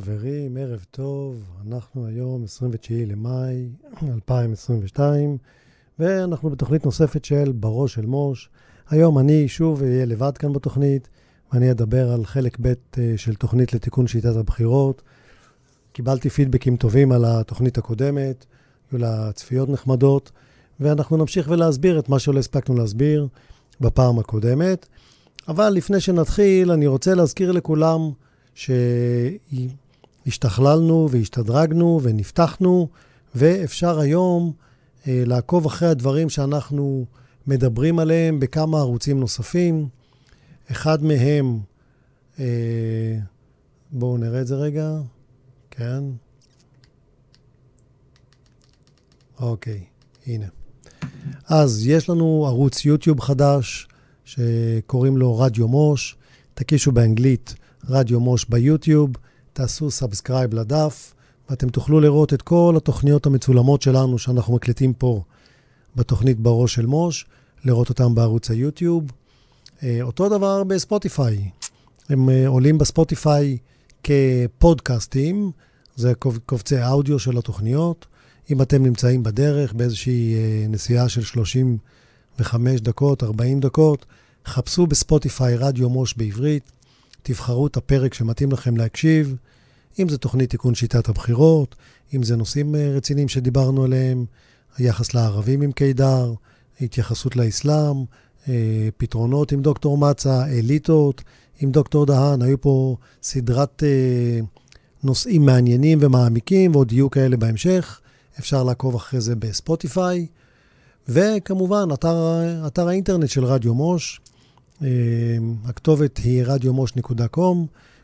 חברים, ערב טוב. אנחנו היום 29 למאי 2022, ואנחנו בתוכנית נוספת של בראש של מוש. היום אני שוב אהיה לבד כאן בתוכנית, ואני אדבר על חלק ב' אה, של תוכנית לתיקון שיטת הבחירות. קיבלתי פידבקים טובים על התוכנית הקודמת, היו לה צפיות נחמדות, ואנחנו נמשיך ולהסביר את מה שלא הספקנו להסביר בפעם הקודמת. אבל לפני שנתחיל, אני רוצה להזכיר לכולם שהשתכללנו והשתדרגנו ונפתחנו, ואפשר היום אה, לעקוב אחרי הדברים שאנחנו מדברים עליהם בכמה ערוצים נוספים. אחד מהם, אה, בואו נראה את זה רגע, כן. אוקיי, הנה. אז יש לנו ערוץ יוטיוב חדש שקוראים לו רדיו מוש. תקישו באנגלית רדיו מוש ביוטיוב, תעשו subscribe לדף, ואתם תוכלו לראות את כל התוכניות המצולמות שלנו שאנחנו מקליטים פה בתוכנית בראש של מוש, לראות אותם בערוץ היוטיוב. אה, אותו דבר בספוטיפיי. הם אה, עולים בספוטיפיי כפודקאסטים, זה קובצי אודיו של התוכניות. אם אתם נמצאים בדרך באיזושהי אה, נסיעה של 35 דקות, 40 דקות, חפשו בספוטיפיי רדיו מוש בעברית, תבחרו את הפרק שמתאים לכם להקשיב, אם זה תוכנית תיקון שיטת הבחירות, אם זה נושאים אה, רציניים שדיברנו עליהם, היחס לערבים עם קידר, התייחסות לאסלאם, אה, פתרונות עם דוקטור מצה, אליטות עם דוקטור דהן, היו פה סדרת אה, נושאים מעניינים ומעמיקים, ועוד יהיו כאלה בהמשך. אפשר לעקוב אחרי זה בספוטיפיי. וכמובן, אתר, אתר האינטרנט של רדיו מוש, הכתובת היא radiomוש.com,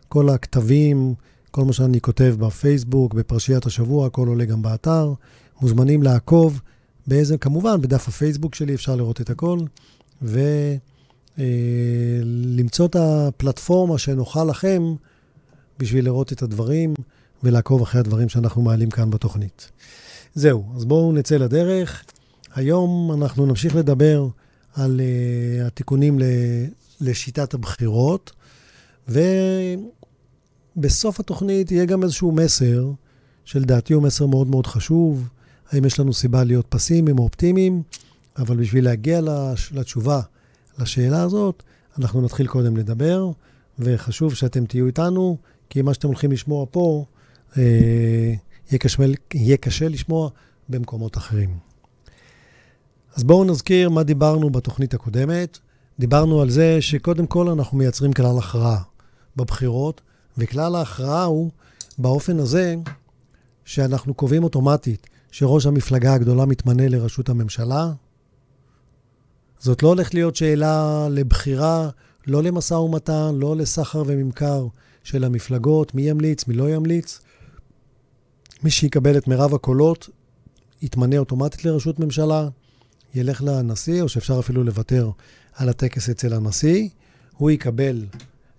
כל הכתבים, כל מה שאני כותב בפייסבוק, בפרשיית השבוע, הכל עולה גם באתר. מוזמנים לעקוב באיזה, כמובן, בדף הפייסבוק שלי אפשר לראות את הכל, ולמצוא אה, את הפלטפורמה שנוחה לכם בשביל לראות את הדברים ולעקוב אחרי הדברים שאנחנו מעלים כאן בתוכנית. זהו, אז בואו נצא לדרך. היום אנחנו נמשיך לדבר על uh, התיקונים ל, לשיטת הבחירות, ובסוף התוכנית יהיה גם איזשהו מסר, שלדעתי הוא מסר מאוד מאוד חשוב, האם יש לנו סיבה להיות פסימיים או אופטימיים, אבל בשביל להגיע לתשובה לשאלה הזאת, אנחנו נתחיל קודם לדבר, וחשוב שאתם תהיו איתנו, כי מה שאתם הולכים לשמוע פה, אה, יהיה, קשה, יהיה קשה לשמוע במקומות אחרים. אז בואו נזכיר מה דיברנו בתוכנית הקודמת. דיברנו על זה שקודם כל אנחנו מייצרים כלל הכרעה בבחירות, וכלל ההכרעה הוא באופן הזה שאנחנו קובעים אוטומטית שראש המפלגה הגדולה מתמנה לראשות הממשלה. זאת לא הולכת להיות שאלה לבחירה, לא למשא ומתן, לא לסחר וממכר של המפלגות, מי ימליץ, מי לא ימליץ. מי שיקבל את מירב הקולות יתמנה אוטומטית לראשות ממשלה. ילך לנשיא, או שאפשר אפילו לוותר על הטקס אצל הנשיא. הוא יקבל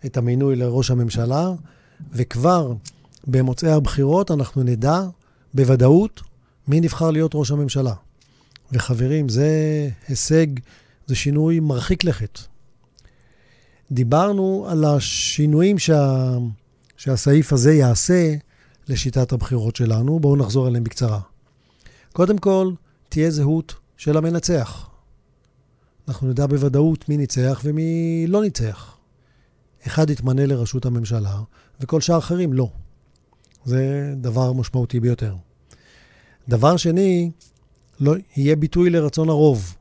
את המינוי לראש הממשלה, וכבר במוצאי הבחירות אנחנו נדע בוודאות מי נבחר להיות ראש הממשלה. וחברים, זה הישג, זה שינוי מרחיק לכת. דיברנו על השינויים שה... שהסעיף הזה יעשה לשיטת הבחירות שלנו. בואו נחזור עליהם בקצרה. קודם כל, תהיה זהות של המנצח. אנחנו נדע בוודאות מי ניצח ומי לא ניצח. אחד יתמנה לראשות הממשלה, וכל שאר האחרים לא. זה דבר משמעותי ביותר. דבר שני, לא, יהיה ביטוי לרצון הרוב,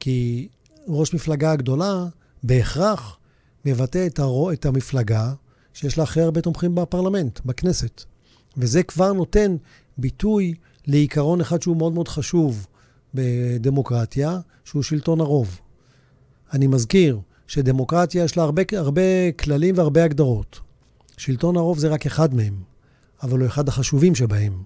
כי ראש מפלגה גדולה בהכרח מבטא את, הרו, את המפלגה שיש לה הכי הרבה תומכים בפרלמנט, בכנסת. וזה כבר נותן ביטוי לעיקרון אחד שהוא מאוד מאוד חשוב, בדמוקרטיה, שהוא שלטון הרוב. אני מזכיר שדמוקרטיה יש לה הרבה, הרבה כללים והרבה הגדרות. שלטון הרוב זה רק אחד מהם, אבל הוא אחד החשובים שבהם.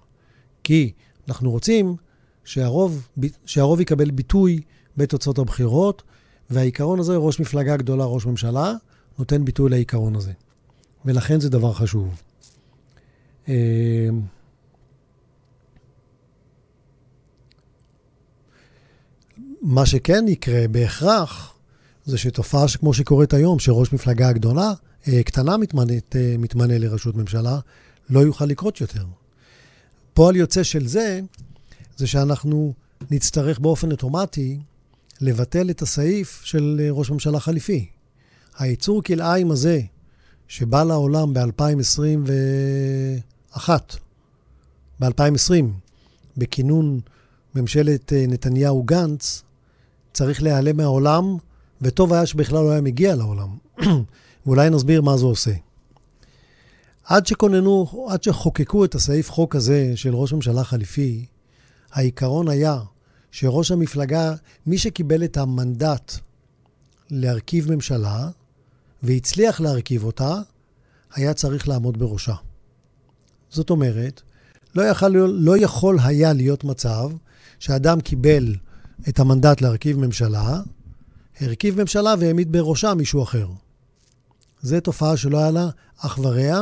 כי אנחנו רוצים שהרוב, שהרוב יקבל ביטוי בתוצאות הבחירות, והעיקרון הזה, ראש מפלגה גדולה, ראש ממשלה, נותן ביטוי לעיקרון הזה. ולכן זה דבר חשוב. מה שכן יקרה בהכרח, זה שתופעה כמו שקורית היום, שראש מפלגה גדולה אה, קטנה מתמנת, אה, מתמנה לראשות ממשלה, לא יוכל לקרות יותר. פועל יוצא של זה, זה שאנחנו נצטרך באופן אוטומטי לבטל את הסעיף של אה, ראש ממשלה חליפי. היצור כלאיים הזה, שבא לעולם ב-2021, ב-2020, בכינון ממשלת נתניהו-גנץ, צריך להיעלם מהעולם, וטוב היה שבכלל לא היה מגיע לעולם. ואולי נסביר מה זה עושה. עד שכוננו, עד שחוקקו את הסעיף חוק הזה של ראש ממשלה חליפי, העיקרון היה שראש המפלגה, מי שקיבל את המנדט להרכיב ממשלה, והצליח להרכיב אותה, היה צריך לעמוד בראשה. זאת אומרת, לא יכול, לא יכול היה להיות מצב שאדם קיבל את המנדט להרכיב ממשלה, הרכיב ממשלה והעמיד בראשה מישהו אחר. זו תופעה שלא היה לה אח ורע,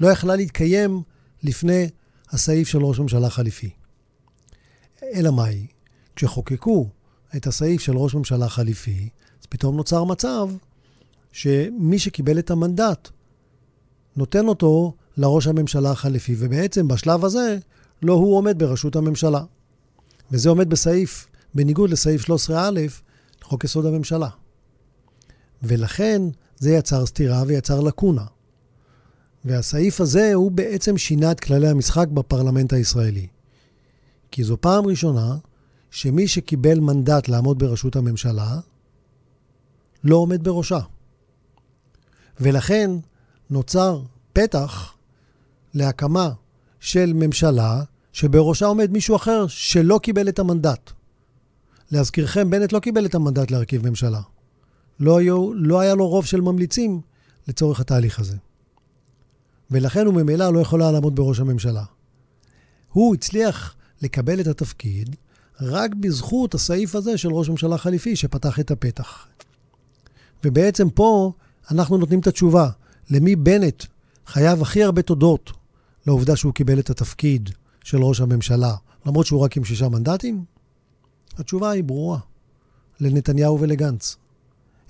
לא יכלה להתקיים לפני הסעיף של ראש ממשלה חליפי. אלא מאי? כשחוקקו את הסעיף של ראש ממשלה חליפי, אז פתאום נוצר מצב שמי שקיבל את המנדט נותן אותו לראש הממשלה החליפי, ובעצם בשלב הזה לא הוא עומד בראשות הממשלה. וזה עומד בסעיף, בניגוד לסעיף 13א לחוק יסוד הממשלה. ולכן זה יצר סתירה ויצר לקונה. והסעיף הזה הוא בעצם שינה את כללי המשחק בפרלמנט הישראלי. כי זו פעם ראשונה שמי שקיבל מנדט לעמוד בראשות הממשלה, לא עומד בראשה. ולכן נוצר פתח להקמה של ממשלה שבראשה עומד מישהו אחר שלא קיבל את המנדט. להזכירכם, בנט לא קיבל את המנדט להרכיב ממשלה. לא, היו, לא היה לו רוב של ממליצים לצורך התהליך הזה. ולכן הוא ממילא לא יכול היה לעמוד בראש הממשלה. הוא הצליח לקבל את התפקיד רק בזכות הסעיף הזה של ראש ממשלה חליפי שפתח את הפתח. ובעצם פה אנחנו נותנים את התשובה למי בנט חייב הכי הרבה תודות לעובדה שהוא קיבל את התפקיד של ראש הממשלה, למרות שהוא רק עם שישה מנדטים? התשובה היא ברורה, לנתניהו ולגנץ.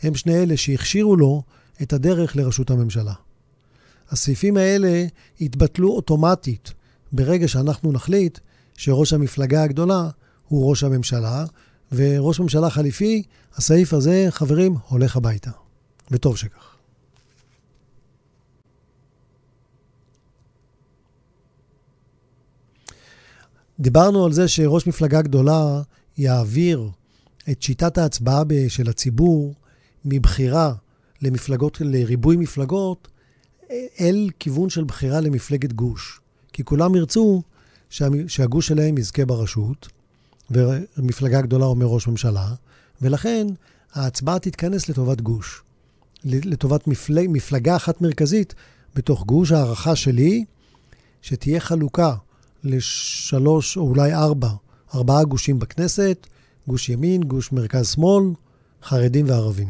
הם שני אלה שהכשירו לו את הדרך לראשות הממשלה. הסעיפים האלה יתבטלו אוטומטית ברגע שאנחנו נחליט שראש המפלגה הגדולה הוא ראש הממשלה, וראש ממשלה חליפי, הסעיף הזה, חברים, הולך הביתה. וטוב שכך. דיברנו על זה שראש מפלגה גדולה יעביר את שיטת ההצבעה של הציבור מבחירה למפלגות, לריבוי מפלגות, אל כיוון של בחירה למפלגת גוש. כי כולם ירצו שהגוש שלהם יזכה בראשות, ומפלגה גדולה אומר ראש ממשלה, ולכן ההצבעה תתכנס לטובת גוש. לטובת מפלג, מפלגה אחת מרכזית בתוך גוש. הערכה שלי, שתהיה חלוקה לשלוש או אולי ארבע, ארבעה גושים בכנסת, גוש ימין, גוש מרכז-שמאל, חרדים וערבים.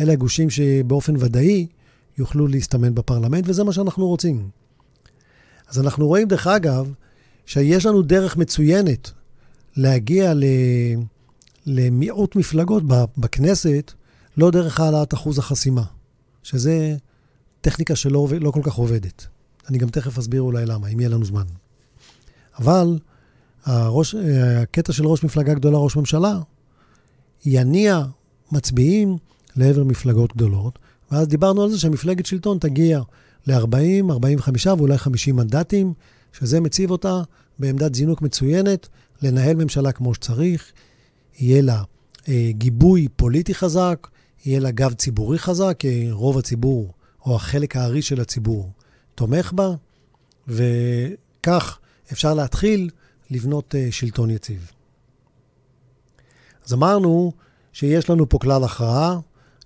אלה הגושים שבאופן ודאי יוכלו להסתמן בפרלמנט, וזה מה שאנחנו רוצים. אז אנחנו רואים, דרך אגב, שיש לנו דרך מצוינת להגיע ל... למיעוט מפלגות בכנסת, לא דרך העלאת אחוז החסימה, שזה טכניקה שלא לא כל כך עובדת. אני גם תכף אסביר אולי למה, אם יהיה לנו זמן. אבל הראש, הקטע של ראש מפלגה גדולה, ראש ממשלה, יניע מצביעים לעבר מפלגות גדולות, ואז דיברנו על זה שמפלגת שלטון תגיע ל-40, 45 ואולי 50 מנדטים, שזה מציב אותה בעמדת זינוק מצוינת לנהל ממשלה כמו שצריך, יהיה לה אה, גיבוי פוליטי חזק, יהיה לה גב ציבורי חזק, כי רוב הציבור, או החלק הארי של הציבור, תומך בה, וכך אפשר להתחיל לבנות אה, שלטון יציב. אז אמרנו שיש לנו פה כלל הכרעה,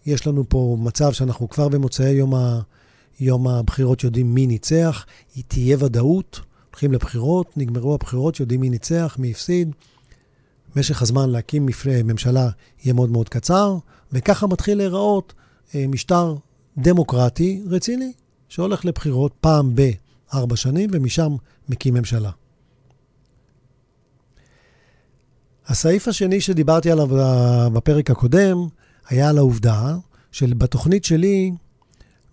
יש לנו פה מצב שאנחנו כבר במוצאי יום, ה... יום הבחירות יודעים מי ניצח, היא תהיה ודאות, הולכים לבחירות, נגמרו הבחירות, יודעים מי ניצח, מי הפסיד. משך הזמן להקים מפל... ממשלה יהיה מאוד מאוד קצר, וככה מתחיל להיראות אה, משטר דמוקרטי רציני, שהולך לבחירות פעם בארבע שנים, ומשם מקים ממשלה. הסעיף השני שדיברתי עליו בפרק הקודם היה על העובדה שבתוכנית שלי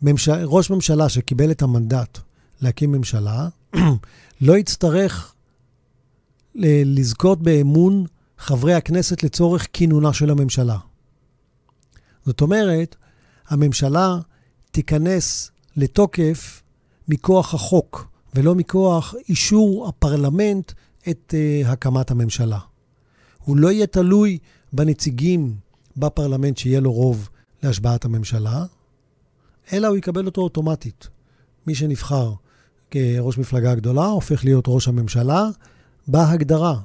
ממשל, ראש ממשלה שקיבל את המנדט להקים ממשלה, לא יצטרך לזכות באמון חברי הכנסת לצורך כינונה של הממשלה. זאת אומרת, הממשלה תיכנס לתוקף מכוח החוק, ולא מכוח אישור הפרלמנט את uh, הקמת הממשלה. הוא לא יהיה תלוי בנציגים בפרלמנט שיהיה לו רוב להשבעת הממשלה, אלא הוא יקבל אותו אוטומטית. מי שנבחר כראש מפלגה גדולה הופך להיות ראש הממשלה בהגדרה.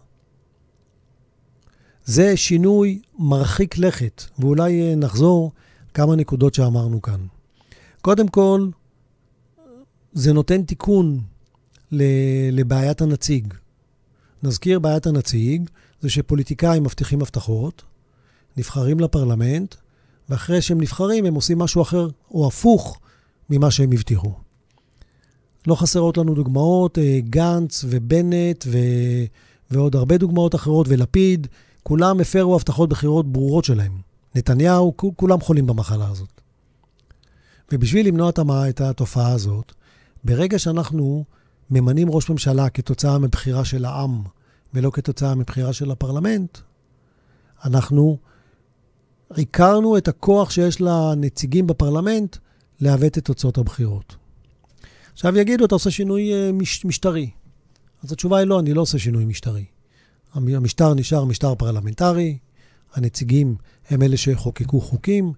זה שינוי מרחיק לכת, ואולי נחזור כמה נקודות שאמרנו כאן. קודם כל, זה נותן תיקון לבעיית הנציג. נזכיר, בעיית הנציג זה שפוליטיקאים מבטיחים הבטחות, נבחרים לפרלמנט, ואחרי שהם נבחרים הם עושים משהו אחר או הפוך ממה שהם הבטיחו. לא חסרות לנו דוגמאות, אה, גנץ ובנט ו... ועוד הרבה דוגמאות אחרות, ולפיד, כולם הפרו הבטחות בחירות ברורות שלהם. נתניהו, כולם חולים במחלה הזאת. ובשביל למנוע את התופעה הזאת, ברגע שאנחנו ממנים ראש ממשלה כתוצאה מבחירה של העם ולא כתוצאה מבחירה של הפרלמנט, אנחנו עיקרנו את הכוח שיש לנציגים בפרלמנט לעוות את תוצאות הבחירות. עכשיו יגידו, אתה עושה שינוי אה, מש, משטרי. אז התשובה היא לא, אני לא עושה שינוי משטרי. המשטר נשאר משטר פרלמנטרי, הנציגים הם אלה שחוקקו חוקים,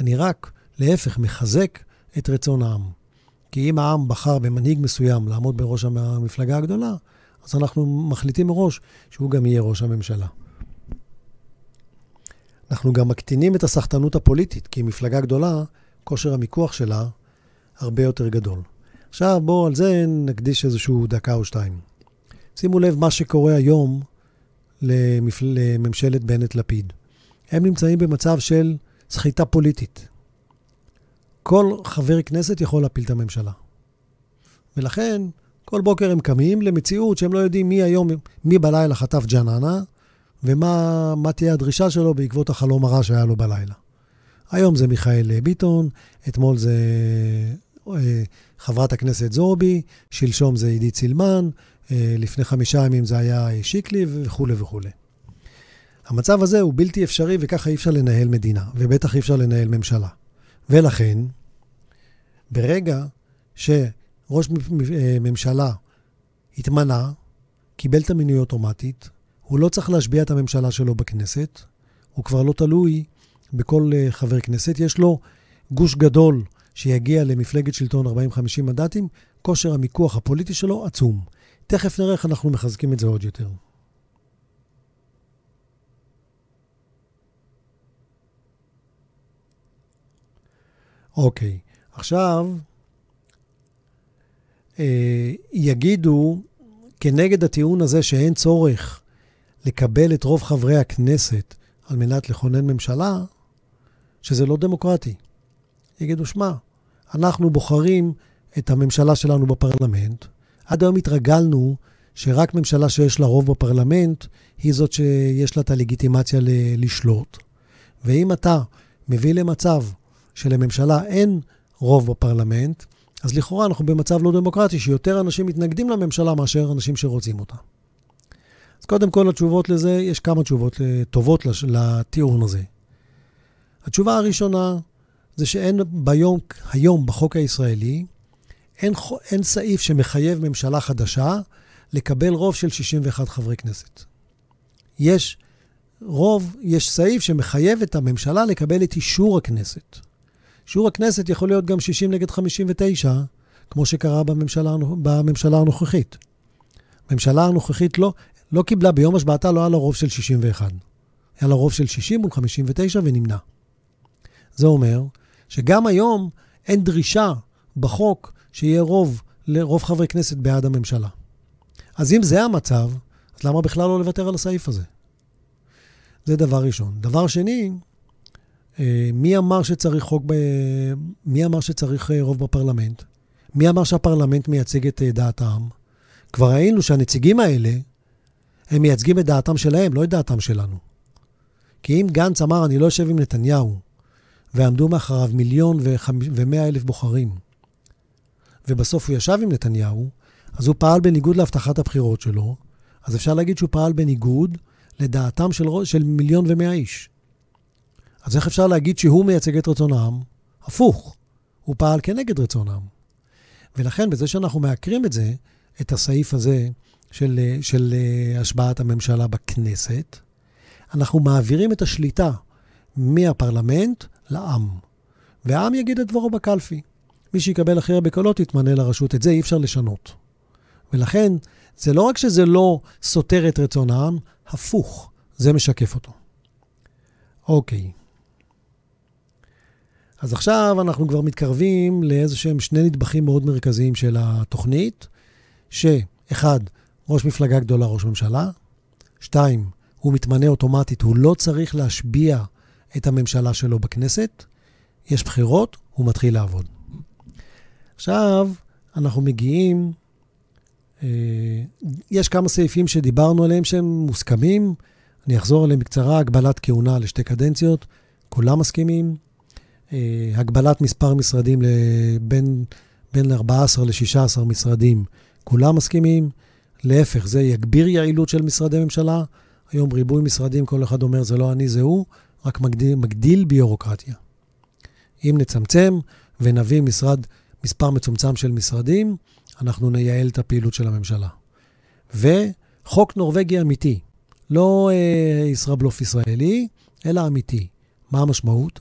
אני רק, להפך, מחזק את רצון העם. כי אם העם בחר במנהיג מסוים לעמוד בראש המפלגה הגדולה, אז אנחנו מחליטים מראש שהוא גם יהיה ראש הממשלה. אנחנו גם מקטינים את הסחטנות הפוליטית, כי מפלגה גדולה, כושר המיקוח שלה הרבה יותר גדול. עכשיו בואו על זה נקדיש איזשהו דקה או שתיים. שימו לב מה שקורה היום למפל... לממשלת בנט-לפיד. הם נמצאים במצב של סחיטה פוליטית. כל חבר כנסת יכול להפיל את הממשלה. ולכן, כל בוקר הם קמים למציאות שהם לא יודעים מי היום, מי בלילה חטף ג'ננה, ומה תהיה הדרישה שלו בעקבות החלום הרע שהיה לו בלילה. היום זה מיכאל ביטון, אתמול זה אה, חברת הכנסת זורבי, שלשום זה עידית סילמן, אה, לפני חמישה ימים זה היה שיקלי וכולי וכולי. המצב הזה הוא בלתי אפשרי וככה אי אפשר לנהל מדינה, ובטח אי אפשר לנהל ממשלה. ולכן, ברגע שראש אה, ממשלה התמנה, קיבל את המינוי אוטומטית, הוא לא צריך להשביע את הממשלה שלו בכנסת, הוא כבר לא תלוי בכל אה, חבר כנסת, יש לו גוש גדול שיגיע למפלגת שלטון 40-50 מנדטים, כושר המיקוח הפוליטי שלו עצום. תכף נראה איך אנחנו מחזקים את זה עוד יותר. אוקיי, עכשיו יגידו כנגד הטיעון הזה שאין צורך לקבל את רוב חברי הכנסת על מנת לכונן ממשלה, שזה לא דמוקרטי. יגידו, שמע, אנחנו בוחרים את הממשלה שלנו בפרלמנט. עד היום התרגלנו שרק ממשלה שיש לה רוב בפרלמנט היא זאת שיש לה את הלגיטימציה ל- לשלוט. ואם אתה מביא למצב שלממשלה אין רוב בפרלמנט, אז לכאורה אנחנו במצב לא דמוקרטי, שיותר אנשים מתנגדים לממשלה מאשר אנשים שרוצים אותה. אז קודם כל, התשובות לזה, יש כמה תשובות אה, טובות לטיעון הזה. התשובה הראשונה זה שאין ביום, היום בחוק הישראלי, אין, אין סעיף שמחייב ממשלה חדשה לקבל רוב של 61 חברי כנסת. יש רוב, יש סעיף שמחייב את הממשלה לקבל את אישור הכנסת. אישור הכנסת יכול להיות גם 60 נגד 59, כמו שקרה בממשלה, בממשלה הנוכחית. הממשלה הנוכחית לא, לא קיבלה, ביום השבעתה לא היה לה רוב של 61. היה לה רוב של 60 מול 59 ונמנע. זה אומר שגם היום אין דרישה בחוק שיהיה רוב לרוב חברי כנסת בעד הממשלה. אז אם זה המצב, אז למה בכלל לא לוותר על הסעיף הזה? זה דבר ראשון. דבר שני, מי אמר שצריך חוק ב... מי אמר שצריך אה, רוב בפרלמנט? מי אמר שהפרלמנט מייצג את אה, דעת העם? כבר ראינו שהנציגים האלה, הם מייצגים את דעתם שלהם, לא את דעתם שלנו. כי אם גנץ אמר, אני לא יושב עם נתניהו, ועמדו מאחריו מיליון ומאה אלף בוחרים, ובסוף הוא ישב עם נתניהו, אז הוא פעל בניגוד להבטחת הבחירות שלו, אז אפשר להגיד שהוא פעל בניגוד לדעתם של, של מיליון ומאה איש. אז איך אפשר להגיד שהוא מייצג את רצון העם? הפוך, הוא פעל כנגד רצון העם. ולכן, בזה שאנחנו מעקרים את זה, את הסעיף הזה של, של uh, השבעת הממשלה בכנסת, אנחנו מעבירים את השליטה מהפרלמנט לעם. והעם יגיד את דברו בקלפי. מי שיקבל הכי הרבה קולות יתמנה לרשות. את זה אי אפשר לשנות. ולכן, זה לא רק שזה לא סותר את רצון העם, הפוך, זה משקף אותו. אוקיי. אז עכשיו אנחנו כבר מתקרבים לאיזה שהם שני נדבכים מאוד מרכזיים של התוכנית, שאחד, ראש מפלגה גדולה, ראש ממשלה, שתיים, הוא מתמנה אוטומטית, הוא לא צריך להשביע את הממשלה שלו בכנסת, יש בחירות, הוא מתחיל לעבוד. עכשיו, אנחנו מגיעים, אה, יש כמה סעיפים שדיברנו עליהם שהם מוסכמים, אני אחזור עליהם בקצרה, הגבלת כהונה לשתי קדנציות, כולם מסכימים. אה, הגבלת מספר משרדים לבין, בין 14 ל-16 משרדים, כולם מסכימים. להפך, זה יגביר יעילות של משרדי ממשלה. היום ריבוי משרדים, כל אחד אומר, זה לא אני, זה הוא, רק מגדיל, מגדיל ביורוקרטיה. אם נצמצם ונביא משרד, מספר מצומצם של משרדים, אנחנו נייעל את הפעילות של הממשלה. וחוק נורבגי אמיתי, לא אה, ישראבלוף ישראלי, אלא אמיתי. מה המשמעות?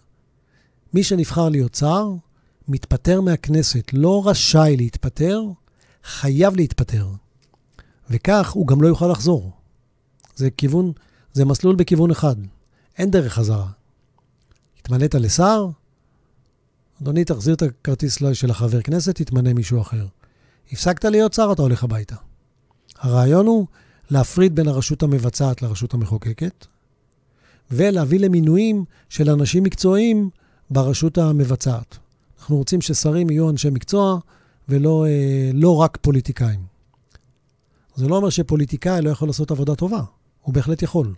מי שנבחר להיות שר, מתפטר מהכנסת, לא רשאי להתפטר, חייב להתפטר. וכך הוא גם לא יוכל לחזור. זה כיוון, זה מסלול בכיוון אחד. אין דרך חזרה. התמנית לשר, אדוני, תחזיר את הכרטיס של החבר כנסת, תתמנה מישהו אחר. הפסקת להיות שר, אתה הולך הביתה. הרעיון הוא להפריד בין הרשות המבצעת לרשות המחוקקת, ולהביא למינויים של אנשים מקצועיים ברשות המבצעת. אנחנו רוצים ששרים יהיו אנשי מקצוע ולא אה, לא רק פוליטיקאים. זה לא אומר שפוליטיקאי לא יכול לעשות עבודה טובה, הוא בהחלט יכול.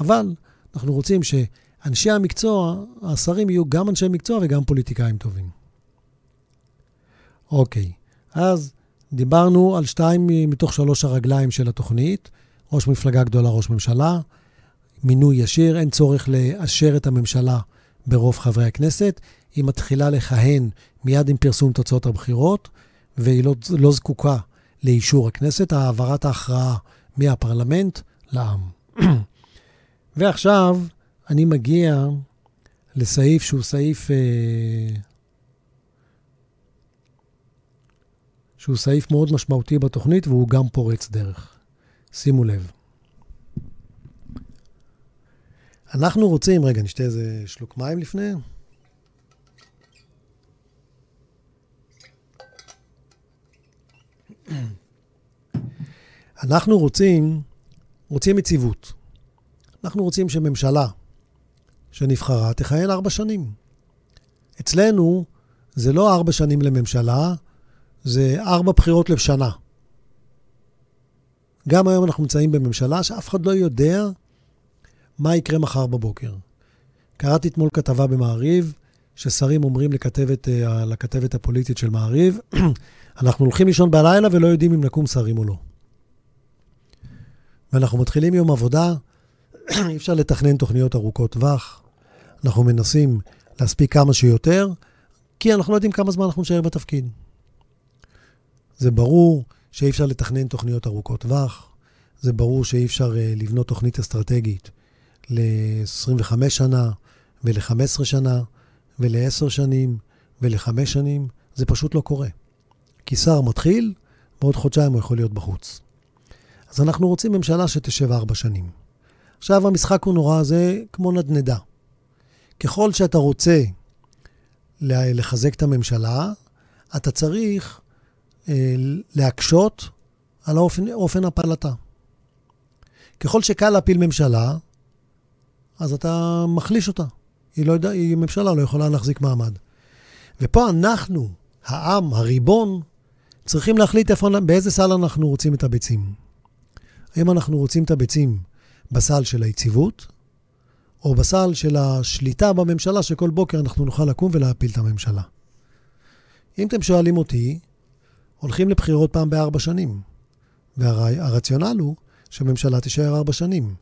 אבל אנחנו רוצים שאנשי המקצוע, השרים יהיו גם אנשי מקצוע וגם פוליטיקאים טובים. אוקיי, אז דיברנו על שתיים מתוך שלוש הרגליים של התוכנית, ראש מפלגה גדולה, ראש ממשלה, מינוי ישיר, אין צורך לאשר את הממשלה ברוב חברי הכנסת. היא מתחילה לכהן מיד עם פרסום תוצאות הבחירות, והיא לא, לא זקוקה לאישור הכנסת, העברת ההכרעה מהפרלמנט לעם. ועכשיו אני מגיע לסעיף שהוא סעיף, אה, שהוא סעיף מאוד משמעותי בתוכנית והוא גם פורץ דרך. שימו לב. אנחנו רוצים, רגע, נשתה איזה שלוק מים לפני. אנחנו רוצים, רוצים יציבות. אנחנו רוצים שממשלה שנבחרה תכהן ארבע שנים. אצלנו זה לא ארבע שנים לממשלה, זה ארבע בחירות לשנה. גם היום אנחנו נמצאים בממשלה שאף אחד לא יודע מה יקרה מחר בבוקר. קראתי אתמול כתבה במעריב, ששרים אומרים לכתבת, אה, לכתבת הפוליטית של מעריב, אנחנו הולכים לישון בלילה ולא יודעים אם נקום שרים או לא. ואנחנו מתחילים יום עבודה, אי אפשר לתכנן תוכניות ארוכות טווח. אנחנו מנסים להספיק כמה שיותר, כי אנחנו לא יודעים כמה זמן אנחנו נשאר בתפקיד. זה ברור שאי אפשר לתכנן תוכניות ארוכות טווח, זה ברור שאי אפשר uh, לבנות תוכנית אסטרטגית ל-25 שנה ול-15 שנה ול-10 שנים ול-5 שנים, זה פשוט לא קורה. כי שר מתחיל, בעוד חודשיים הוא יכול להיות בחוץ. אז אנחנו רוצים ממשלה שתשב ארבע שנים. עכשיו המשחק הוא נורא, זה כמו נדנדה. ככל שאתה רוצה לחזק את הממשלה, אתה צריך אה, להקשות על האופן, אופן הפעלתה. ככל שקל להפיל ממשלה, אז אתה מחליש אותה. היא, לא יודע, היא ממשלה, לא יכולה להחזיק מעמד. ופה אנחנו, העם, הריבון, צריכים להחליט איפה, באיזה סל אנחנו רוצים את הביצים. האם אנחנו רוצים את הביצים בסל של היציבות, או בסל של השליטה בממשלה, שכל בוקר אנחנו נוכל לקום ולהפיל את הממשלה. אם אתם שואלים אותי, הולכים לבחירות פעם בארבע שנים. והרציונל הוא שהממשלה תישאר ארבע שנים.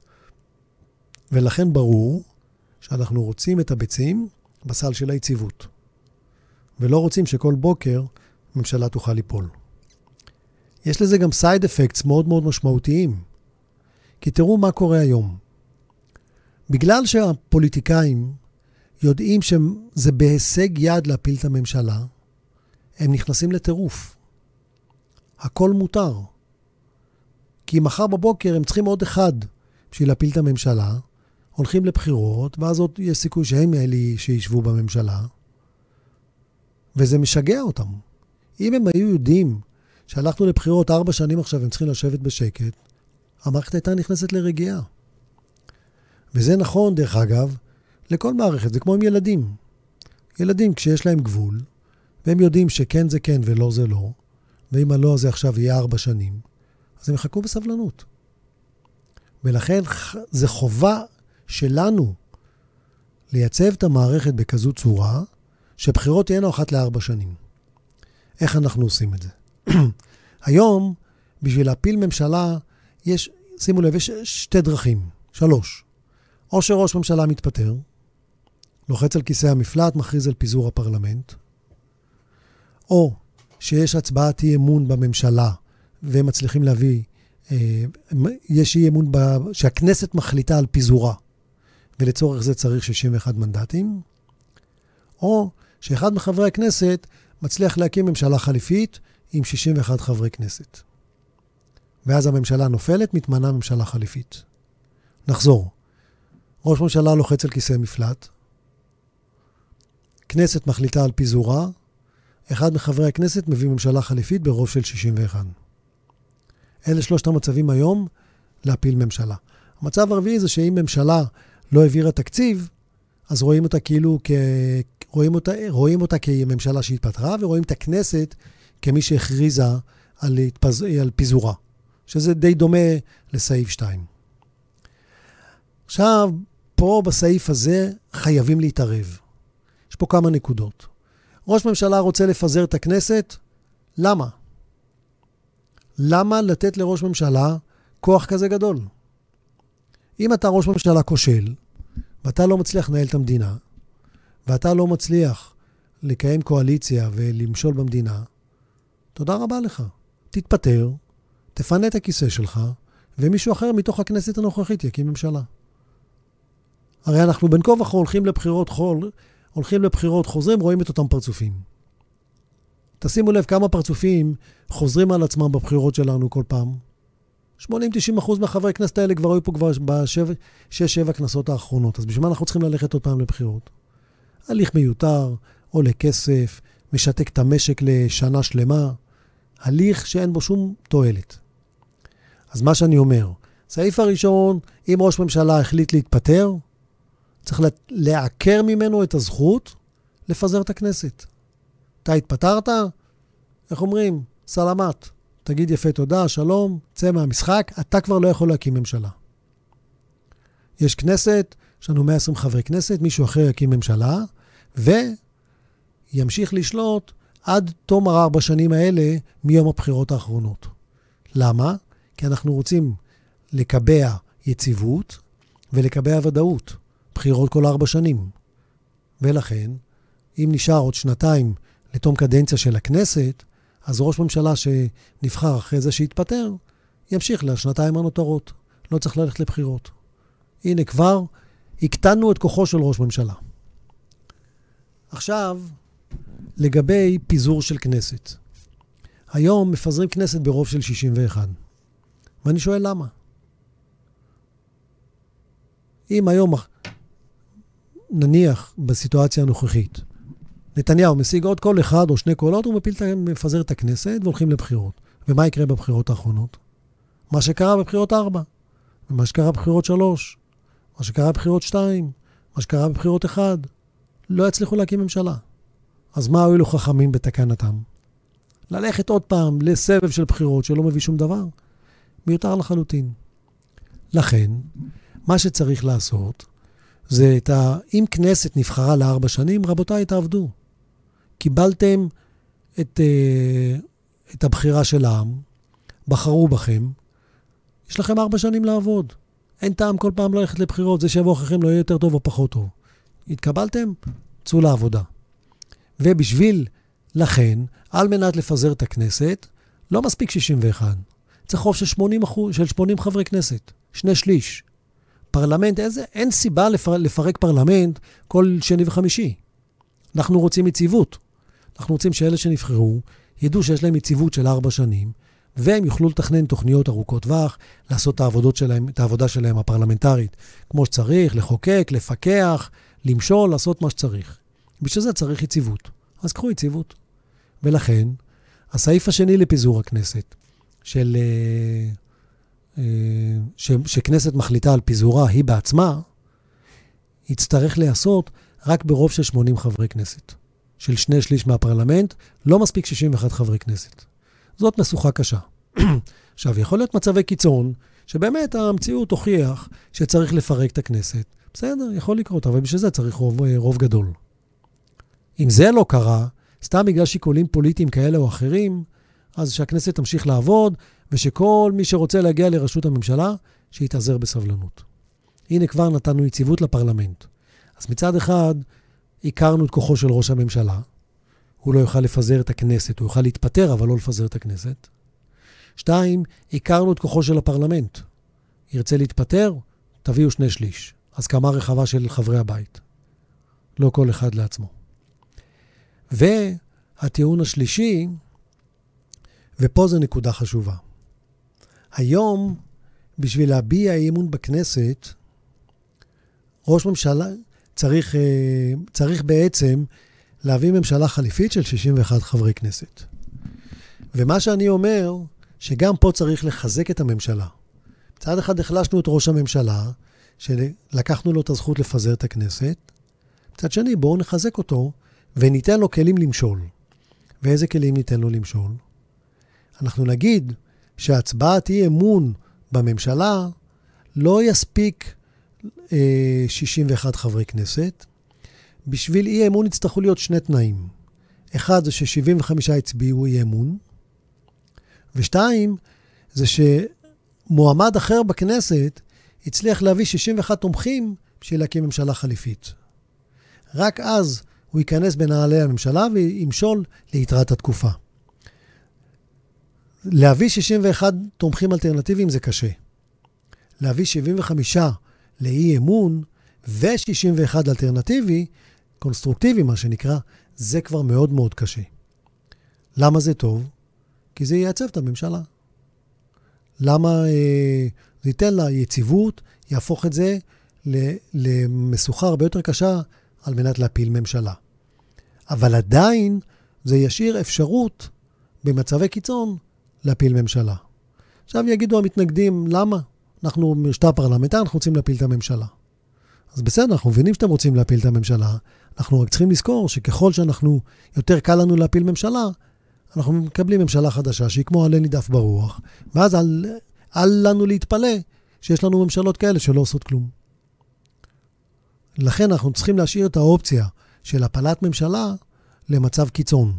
ולכן ברור שאנחנו רוצים את הביצים בסל של היציבות. ולא רוצים שכל בוקר ממשלה תוכל ליפול. יש לזה גם סייד אפקטס מאוד מאוד משמעותיים. כי תראו מה קורה היום. בגלל שהפוליטיקאים יודעים שזה בהישג יד להפיל את הממשלה, הם נכנסים לטירוף. הכל מותר. כי מחר בבוקר הם צריכים עוד אחד בשביל להפיל את הממשלה, הולכים לבחירות, ואז עוד יש סיכוי שהם אלה שישבו בממשלה, וזה משגע אותם. אם הם היו יודעים שהלכנו לבחירות ארבע שנים עכשיו, הם צריכים לשבת בשקט, המערכת הייתה נכנסת לרגיעה. וזה נכון, דרך אגב, לכל מערכת, זה כמו עם ילדים. ילדים, כשיש להם גבול, והם יודעים שכן זה כן ולא זה לא, ואם הלא זה עכשיו יהיה ארבע שנים, אז הם יחכו בסבלנות. ולכן זה חובה שלנו לייצב את המערכת בכזו צורה, שבחירות תהיינה אחת לארבע שנים. איך אנחנו עושים את זה? היום, בשביל להפיל ממשלה, יש, שימו לב, יש שתי דרכים, שלוש. או שראש ממשלה מתפטר, לוחץ על כיסא המפלט, מכריז על פיזור הפרלמנט, או שיש הצבעת אי אמון בממשלה והם מצליחים להביא, אה, יש אי אמון ב, שהכנסת מחליטה על פיזורה, ולצורך זה צריך 61 מנדטים, או שאחד מחברי הכנסת מצליח להקים ממשלה חליפית עם 61 חברי כנסת. ואז הממשלה נופלת, מתמנה ממשלה חליפית. נחזור. ראש ממשלה לוחץ על כיסא מפלט, כנסת מחליטה על פיזורה, אחד מחברי הכנסת מביא ממשלה חליפית ברוב של 61. אלה שלושת המצבים היום להפיל ממשלה. המצב הרביעי זה שאם ממשלה לא העבירה תקציב, אז רואים אותה כאילו כ... רואים אותה, רואים אותה כממשלה שהתפטרה, ורואים את הכנסת כמי שהכריזה על, התפז... על פיזורה, שזה די דומה לסעיף 2. עכשיו, פה בסעיף הזה חייבים להתערב. יש פה כמה נקודות. ראש ממשלה רוצה לפזר את הכנסת, למה? למה לתת לראש ממשלה כוח כזה גדול? אם אתה ראש ממשלה כושל, ואתה לא מצליח לנהל את המדינה, ואתה לא מצליח לקיים קואליציה ולמשול במדינה, תודה רבה לך. תתפטר, תפנה את הכיסא שלך, ומישהו אחר מתוך הכנסת הנוכחית יקים ממשלה. הרי אנחנו בין כה וכה הולכים לבחירות חול, הולכים לבחירות, חוזרים, רואים את אותם פרצופים. תשימו לב כמה פרצופים חוזרים על עצמם בבחירות שלנו כל פעם. 80-90 אחוז מהחברי הכנסת האלה כבר היו פה כבר בשש-שבע כנסות האחרונות. אז בשביל מה אנחנו צריכים ללכת עוד פעם לבחירות? הליך מיותר, עולה כסף, משתק את המשק לשנה שלמה. הליך שאין בו שום תועלת. אז מה שאני אומר, סעיף הראשון, אם ראש ממשלה החליט להתפטר, צריך לעקר ממנו את הזכות לפזר את הכנסת. אתה התפטרת? איך אומרים? סלמת. תגיד יפה תודה, שלום, צא מהמשחק, אתה כבר לא יכול להקים ממשלה. יש כנסת, יש לנו 120 חברי כנסת, מישהו אחר יקים ממשלה, וימשיך לשלוט עד תום ארבע שנים האלה מיום הבחירות האחרונות. למה? כי אנחנו רוצים לקבע יציבות ולקבע ודאות. בחירות כל ארבע שנים. ולכן, אם נשאר עוד שנתיים לתום קדנציה של הכנסת, אז ראש ממשלה שנבחר אחרי זה שהתפטר, ימשיך לשנתיים הנותרות. לא צריך ללכת לבחירות. הנה, כבר הקטנו את כוחו של ראש ממשלה. עכשיו, לגבי פיזור של כנסת. היום מפזרים כנסת ברוב של 61. ואני שואל למה. אם היום נניח בסיטואציה הנוכחית, נתניהו משיג עוד קול אחד או שני קולות, הוא מפיל, מפזר את הכנסת והולכים לבחירות. ומה יקרה בבחירות האחרונות? מה שקרה בבחירות 4, ומה שקרה בבחירות 3, מה שקרה בבחירות 2, מה שקרה בבחירות 1. לא יצליחו להקים ממשלה. אז מה הועילו חכמים בתקנתם? ללכת עוד פעם לסבב של בחירות שלא מביא שום דבר? מיותר לחלוטין. לכן, מה שצריך לעשות זה את ה... אם כנסת נבחרה לארבע שנים, רבותיי, תעבדו. קיבלתם את, אה, את הבחירה של העם, בחרו בכם, יש לכם ארבע שנים לעבוד. אין טעם כל פעם ללכת לבחירות, זה שיבוא אחריכם לא יהיה יותר טוב או פחות טוב. התקבלתם? צאו לעבודה. ובשביל, לכן, על מנת לפזר את הכנסת, לא מספיק 61. צריך רוב של 80, אחוז, של 80 חברי כנסת, שני שליש. פרלמנט, איזה, אין סיבה לפר, לפרק פרלמנט כל שני וחמישי. אנחנו רוצים יציבות. אנחנו רוצים שאלה שנבחרו ידעו שיש להם יציבות של ארבע שנים, והם יוכלו לתכנן תוכניות ארוכות טווח, לעשות את שלהם, את העבודה שלהם הפרלמנטרית כמו שצריך, לחוקק, לפקח, למשול, לעשות מה שצריך. בשביל זה צריך יציבות. אז קחו יציבות. ולכן, הסעיף השני לפיזור הכנסת, של, אה, אה, ש, שכנסת מחליטה על פיזורה היא בעצמה, יצטרך להיעשות רק ברוב של 80 חברי כנסת. של שני שליש מהפרלמנט, לא מספיק 61 חברי כנסת. זאת משוכה קשה. עכשיו, יכול להיות מצבי קיצון, שבאמת המציאות הוכיח שצריך לפרק את הכנסת. בסדר, יכול לקרות, אבל בשביל זה צריך רוב, אה, רוב גדול. אם זה לא קרה, סתם בגלל שיקולים פוליטיים כאלה או אחרים, אז שהכנסת תמשיך לעבוד, ושכל מי שרוצה להגיע לראשות הממשלה, שיתאזר בסבלנות. הנה כבר נתנו יציבות לפרלמנט. אז מצד אחד, הכרנו את כוחו של ראש הממשלה, הוא לא יוכל לפזר את הכנסת, הוא יוכל להתפטר, אבל לא לפזר את הכנסת. שתיים, הכרנו את כוחו של הפרלמנט. ירצה להתפטר, תביאו שני שליש. הסכמה רחבה של חברי הבית. לא כל אחד לעצמו. והטיעון השלישי, ופה זו נקודה חשובה. היום, בשביל להביע אי אמון בכנסת, ראש ממשלה צריך, אה, צריך בעצם להביא ממשלה חליפית של 61 חברי כנסת. ומה שאני אומר, שגם פה צריך לחזק את הממשלה. מצד אחד החלשנו את ראש הממשלה, שלקחנו לו את הזכות לפזר את הכנסת. מצד שני, בואו נחזק אותו וניתן לו כלים למשול. ואיזה כלים ניתן לו למשול? אנחנו נגיד שהצבעת אי אמון בממשלה לא יספיק 61 חברי כנסת, בשביל אי אמון יצטרכו להיות שני תנאים. אחד זה ש-75 הצביעו אי אמון, ושתיים, זה שמועמד אחר בכנסת הצליח להביא 61 תומכים בשביל להקים ממשלה חליפית. רק אז הוא ייכנס בנעלי הממשלה וימשול ליתרת התקופה. להביא 61 תומכים אלטרנטיביים זה קשה. להביא 75 לאי אמון ו-61 אלטרנטיבי, קונסטרוקטיבי מה שנקרא, זה כבר מאוד מאוד קשה. למה זה טוב? כי זה ייעצב את הממשלה. למה אה, זה ייתן לה יציבות, יהפוך את זה למשוכה הרבה יותר קשה על מנת להפיל ממשלה. אבל עדיין זה ישאיר אפשרות במצבי קיצון להפיל ממשלה. עכשיו יגידו המתנגדים, למה? אנחנו משטר פרלמנטר, אנחנו רוצים להפיל את הממשלה. אז בסדר, אנחנו מבינים שאתם רוצים להפיל את הממשלה, אנחנו רק צריכים לזכור שככל שאנחנו, יותר קל לנו להפיל ממשלה, אנחנו מקבלים ממשלה חדשה שהיא כמו עלה נידף ברוח, ואז אל, אל לנו להתפלא שיש לנו ממשלות כאלה שלא עושות כלום. לכן אנחנו צריכים להשאיר את האופציה של הפלת ממשלה למצב קיצון.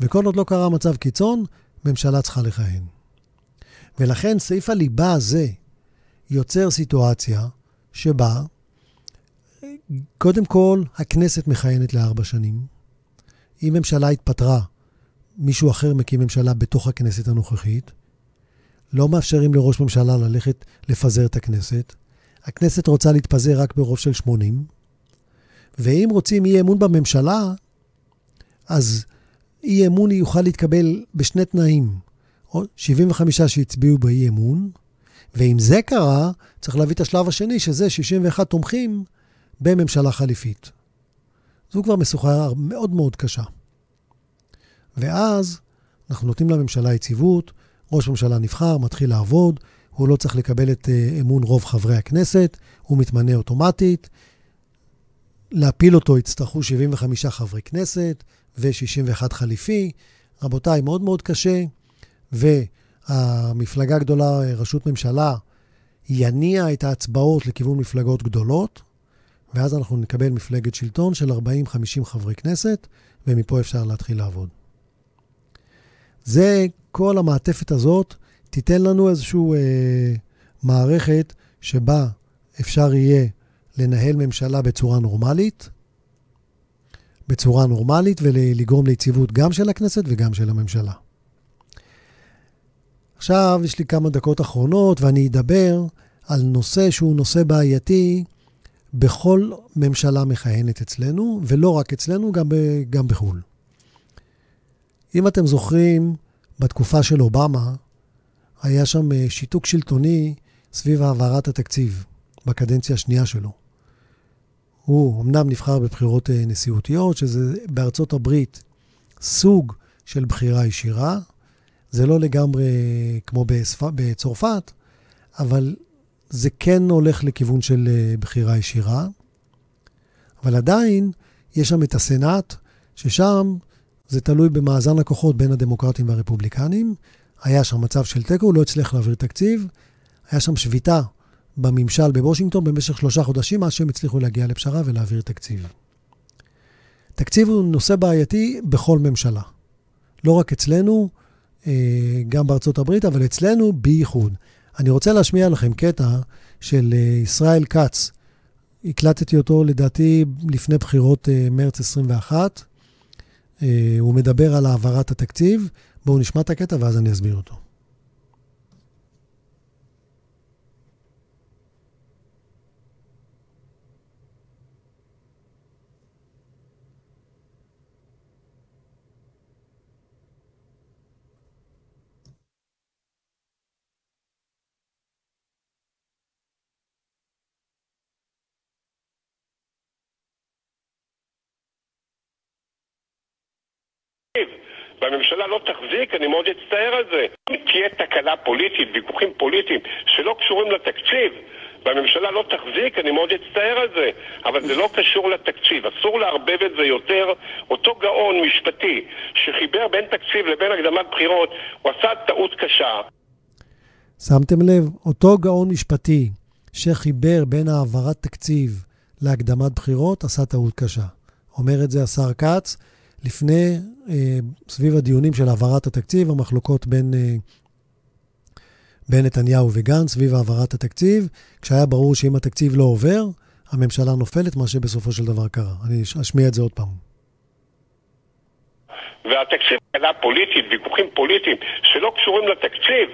וכל עוד לא קרה מצב קיצון, ממשלה צריכה לכהן. ולכן סעיף הליבה הזה יוצר סיטואציה שבה קודם כל, הכנסת מכהנת לארבע שנים. אם ממשלה התפטרה, מישהו אחר מקים ממשלה בתוך הכנסת הנוכחית. לא מאפשרים לראש ממשלה ללכת לפזר את הכנסת. הכנסת רוצה להתפזר רק ברוב של 80. ואם רוצים אי אמון בממשלה, אז אי אמון יוכל להתקבל בשני תנאים. 75 שהצביעו באי אמון, ואם זה קרה, צריך להביא את השלב השני, שזה 61 תומכים בממשלה חליפית. זו כבר משוכה מאוד מאוד קשה. ואז אנחנו נותנים לממשלה יציבות, ראש ממשלה נבחר, מתחיל לעבוד, הוא לא צריך לקבל את uh, אמון רוב חברי הכנסת, הוא מתמנה אוטומטית. להפיל אותו יצטרכו 75 חברי כנסת ו-61 חליפי. רבותיי, מאוד מאוד קשה, והמפלגה הגדולה, ראשות ממשלה, יניע את ההצבעות לכיוון מפלגות גדולות, ואז אנחנו נקבל מפלגת שלטון של 40-50 חברי כנסת, ומפה אפשר להתחיל לעבוד. זה, כל המעטפת הזאת תיתן לנו איזושהי אה, מערכת שבה אפשר יהיה לנהל ממשלה בצורה נורמלית, בצורה נורמלית ולגרום ליציבות גם של הכנסת וגם של הממשלה. עכשיו יש לי כמה דקות אחרונות ואני אדבר על נושא שהוא נושא בעייתי בכל ממשלה מכהנת אצלנו, ולא רק אצלנו, גם, ב, גם בחו"ל. אם אתם זוכרים, בתקופה של אובמה, היה שם אה, שיתוק שלטוני סביב העברת התקציב בקדנציה השנייה שלו. הוא אמנם נבחר בבחירות אה, נשיאותיות, שזה בארצות הברית סוג של בחירה ישירה. זה לא לגמרי כמו בספ... בצרפת, אבל זה כן הולך לכיוון של אה, בחירה ישירה. אבל עדיין יש שם את הסנאט, ששם זה תלוי במאזן הכוחות בין הדמוקרטים והרפובליקנים. היה שם מצב של תיקו, הוא לא הצליח להעביר תקציב. היה שם שביתה בממשל בוושינגטון במשך שלושה חודשים, עד שהם הצליחו להגיע לפשרה ולהעביר תקציב. תקציב הוא נושא בעייתי בכל ממשלה. לא רק אצלנו, גם בארצות הברית, אבל אצלנו בייחוד. אני רוצה להשמיע לכם קטע של אה, ישראל כץ. הקלטתי אותו, לדעתי, לפני בחירות אה, מרץ 21. הוא מדבר על העברת התקציב. בואו נשמע את הקטע ואז אני אסביר אותו. והממשלה לא תחזיק, אני מאוד אצטער על זה. אם תהיה תקלה פוליטית, ויכוחים פוליטיים שלא קשורים לתקציב, והממשלה לא תחזיק, אני מאוד אצטער על זה, אבל זה לא קשור לתקציב, אסור לערבב את זה יותר. אותו גאון משפטי שחיבר בין תקציב לבין הקדמת בחירות, הוא עשה טעות קשה. שמתם לב, אותו גאון משפטי שחיבר בין העברת תקציב להקדמת בחירות, עשה טעות קשה. אומר את זה השר כץ. לפני, אה, סביב הדיונים של העברת התקציב, המחלוקות בין, אה, בין נתניהו וגנץ סביב העברת התקציב, כשהיה ברור שאם התקציב לא עובר, הממשלה נופלת, מה שבסופו של דבר קרה. אני אשמיע את זה עוד פעם. והתקציב היה פוליטית, ויכוחים פוליטיים שלא קשורים לתקציב,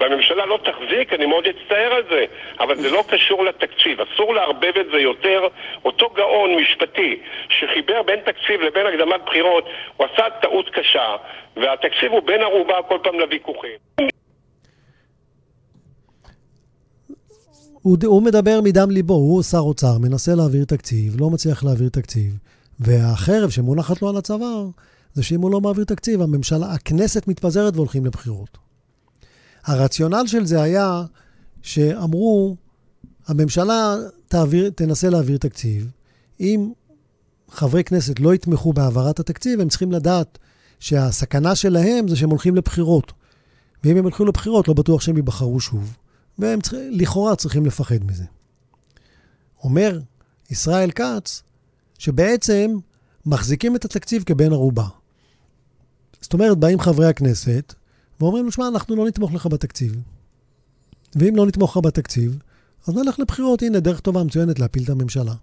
והממשלה לא תחזיק, אני מאוד אצטער על זה, אבל זה לא קשור לתקציב, אסור לערבב את זה יותר. אותו גאון משפטי שחיבר בין תקציב לבין הקדמת בחירות, הוא עשה טעות קשה, והתקציב הוא בין ערובה כל פעם לוויכוחים. הוא, הוא מדבר מדם ליבו, הוא שר אוצר, מנסה להעביר תקציב, לא מצליח להעביר תקציב, והחרב שמונחת לו על הצוואר זה שאם הוא לא מעביר תקציב, הממשלה, הכנסת מתפזרת והולכים לבחירות. הרציונל של זה היה שאמרו, הממשלה תעביר, תנסה להעביר תקציב. אם חברי כנסת לא יתמכו בהעברת התקציב, הם צריכים לדעת שהסכנה שלהם זה שהם הולכים לבחירות. ואם הם ילכו לבחירות, לא בטוח שהם ייבחרו שוב. והם צריכים, לכאורה צריכים לפחד מזה. אומר ישראל כץ, שבעצם מחזיקים את התקציב כבן ערובה. זאת אומרת, באים חברי הכנסת ואומרים לו, שמע, אנחנו לא נתמוך לך בתקציב. ואם לא נתמוך לך בתקציב, אז נלך לבחירות. הנה, דרך טובה מצוינת להפיל את הממשלה.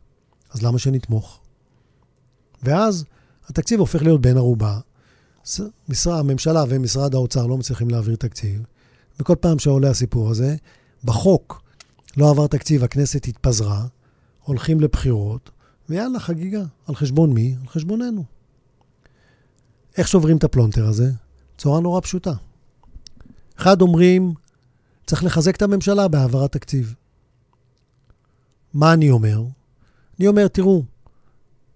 אז למה שנתמוך? ואז התקציב הופך להיות בן ערובה. משרה, הממשלה ומשרד האוצר לא מצליחים להעביר תקציב, וכל פעם שעולה הסיפור הזה, בחוק לא עבר תקציב, הכנסת התפזרה, הולכים לבחירות, ויאללה, חגיגה. על חשבון מי? על חשבוננו. איך שוברים את הפלונטר הזה? צורה נורא פשוטה. אחד אומרים, צריך לחזק את הממשלה בהעברת תקציב. מה אני אומר? אני אומר, תראו,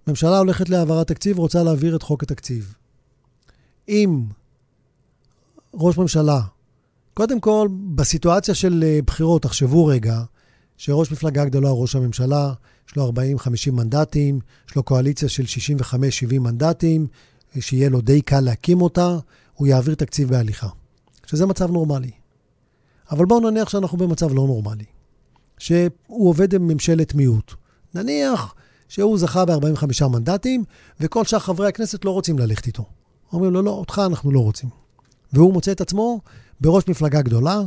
ממשלה הולכת להעברת תקציב, רוצה להעביר את חוק התקציב. אם ראש ממשלה, קודם כל, בסיטואציה של אה, בחירות, תחשבו רגע, שראש מפלגה גדולה, ראש הממשלה, יש לו 40-50 מנדטים, יש לו קואליציה של 65-70 מנדטים, שיהיה לו די קל להקים אותה, הוא יעביר תקציב בהליכה. שזה מצב נורמלי. אבל בואו נניח שאנחנו במצב לא נורמלי, שהוא עובד עם ממשלת מיעוט. נניח שהוא זכה ב-45 מנדטים, וכל שאר חברי הכנסת לא רוצים ללכת איתו. אומרים לו, לא, אותך אנחנו לא רוצים. והוא מוצא את עצמו בראש מפלגה גדולה,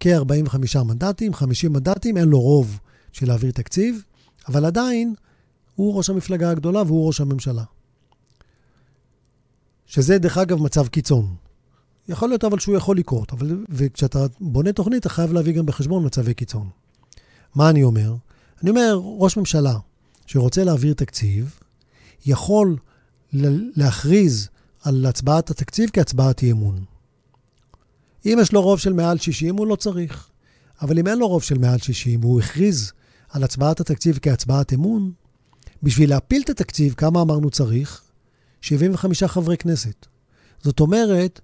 כ-45 מנדטים, 50 מנדטים, אין לו רוב של להעביר תקציב, אבל עדיין הוא ראש המפלגה הגדולה והוא ראש הממשלה. שזה, דרך אגב, מצב קיצון. יכול להיות אבל שהוא יכול לקרות, אבל, וכשאתה בונה תוכנית, אתה חייב להביא גם בחשבון מצבי קיצון. מה אני אומר? אני אומר, ראש ממשלה שרוצה להעביר תקציב, יכול להכריז על הצבעת התקציב כהצבעת אי אמון. אם יש לו רוב של מעל 60, הוא לא צריך. אבל אם אין לו רוב של מעל 60, הוא הכריז על הצבעת התקציב כהצבעת אמון, בשביל להפיל את התקציב, כמה אמרנו צריך? 75 חברי כנסת. זאת אומרת,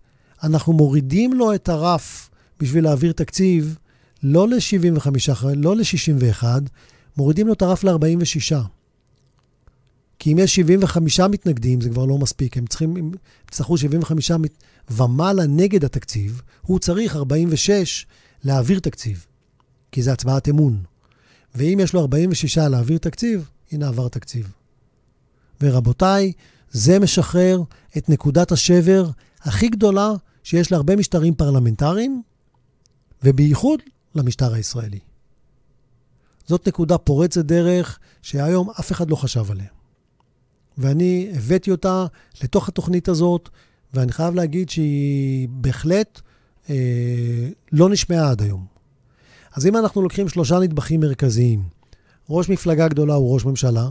אנחנו מורידים לו את הרף בשביל להעביר תקציב לא ל-75, לא ל-61, מורידים לו את הרף ל-46. כי אם יש 75 מתנגדים, זה כבר לא מספיק. הם צריכים, הם יצטרכו 75 ומעלה נגד התקציב, הוא צריך 46 להעביר תקציב, כי זה הצבעת אמון. ואם יש לו 46 להעביר תקציב, הנה עבר תקציב. ורבותיי, זה משחרר את נקודת השבר הכי גדולה שיש להרבה משטרים פרלמנטריים, ובייחוד למשטר הישראלי. זאת נקודה פורצת דרך שהיום אף אחד לא חשב עליה. ואני הבאתי אותה לתוך התוכנית הזאת, ואני חייב להגיד שהיא בהחלט אה, לא נשמעה עד היום. אז אם אנחנו לוקחים שלושה נדבכים מרכזיים, ראש מפלגה גדולה הוא ראש ממשלה,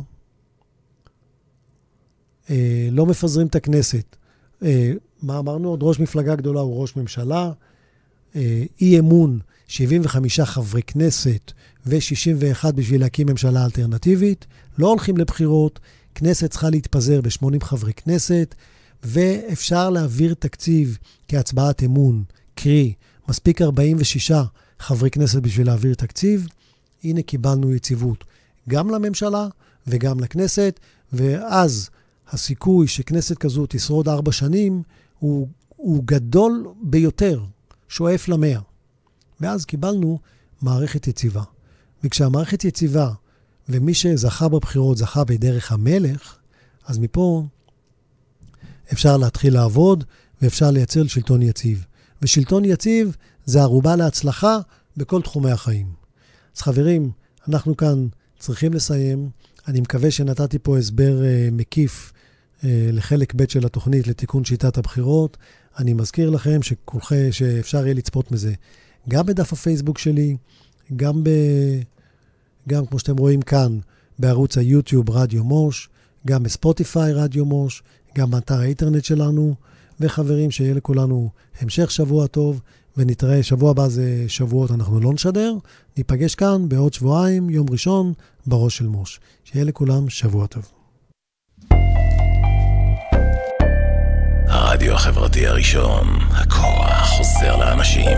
אה, לא מפזרים את הכנסת. אה, מה אמרנו? עוד ראש מפלגה גדולה הוא ראש ממשלה, אה, אי אמון 75 חברי כנסת ו-61 בשביל להקים ממשלה אלטרנטיבית, לא הולכים לבחירות, כנסת צריכה להתפזר ב-80 חברי כנסת, ואפשר להעביר תקציב כהצבעת אמון, קרי, מספיק 46 חברי כנסת בשביל להעביר תקציב. הנה קיבלנו יציבות גם לממשלה וגם לכנסת, ואז הסיכוי שכנסת כזו תשרוד ארבע שנים הוא, הוא גדול ביותר, שואף למאה. ואז קיבלנו מערכת יציבה. וכשהמערכת יציבה ומי שזכה בבחירות זכה בדרך המלך, אז מפה אפשר להתחיל לעבוד ואפשר לייצר שלטון יציב. ושלטון יציב זה ערובה להצלחה בכל תחומי החיים. אז חברים, אנחנו כאן צריכים לסיים. אני מקווה שנתתי פה הסבר uh, מקיף לחלק ב' של התוכנית לתיקון שיטת הבחירות. אני מזכיר לכם שכולכם, שאפשר יהיה לצפות מזה גם בדף הפייסבוק שלי, גם ב... גם כמו שאתם רואים כאן, בערוץ היוטיוב רדיו מוש, גם בספוטיפיי רדיו מוש, גם באתר האינטרנט שלנו. וחברים, שיהיה לכולנו המשך שבוע טוב, ונתראה, שבוע הבא זה שבועות, אנחנו לא נשדר. ניפגש כאן בעוד שבועיים, יום ראשון, בראש של מוש. שיהיה לכולם שבוע טוב. הרדיו החברתי הראשון, הכוח חוזר לאנשים.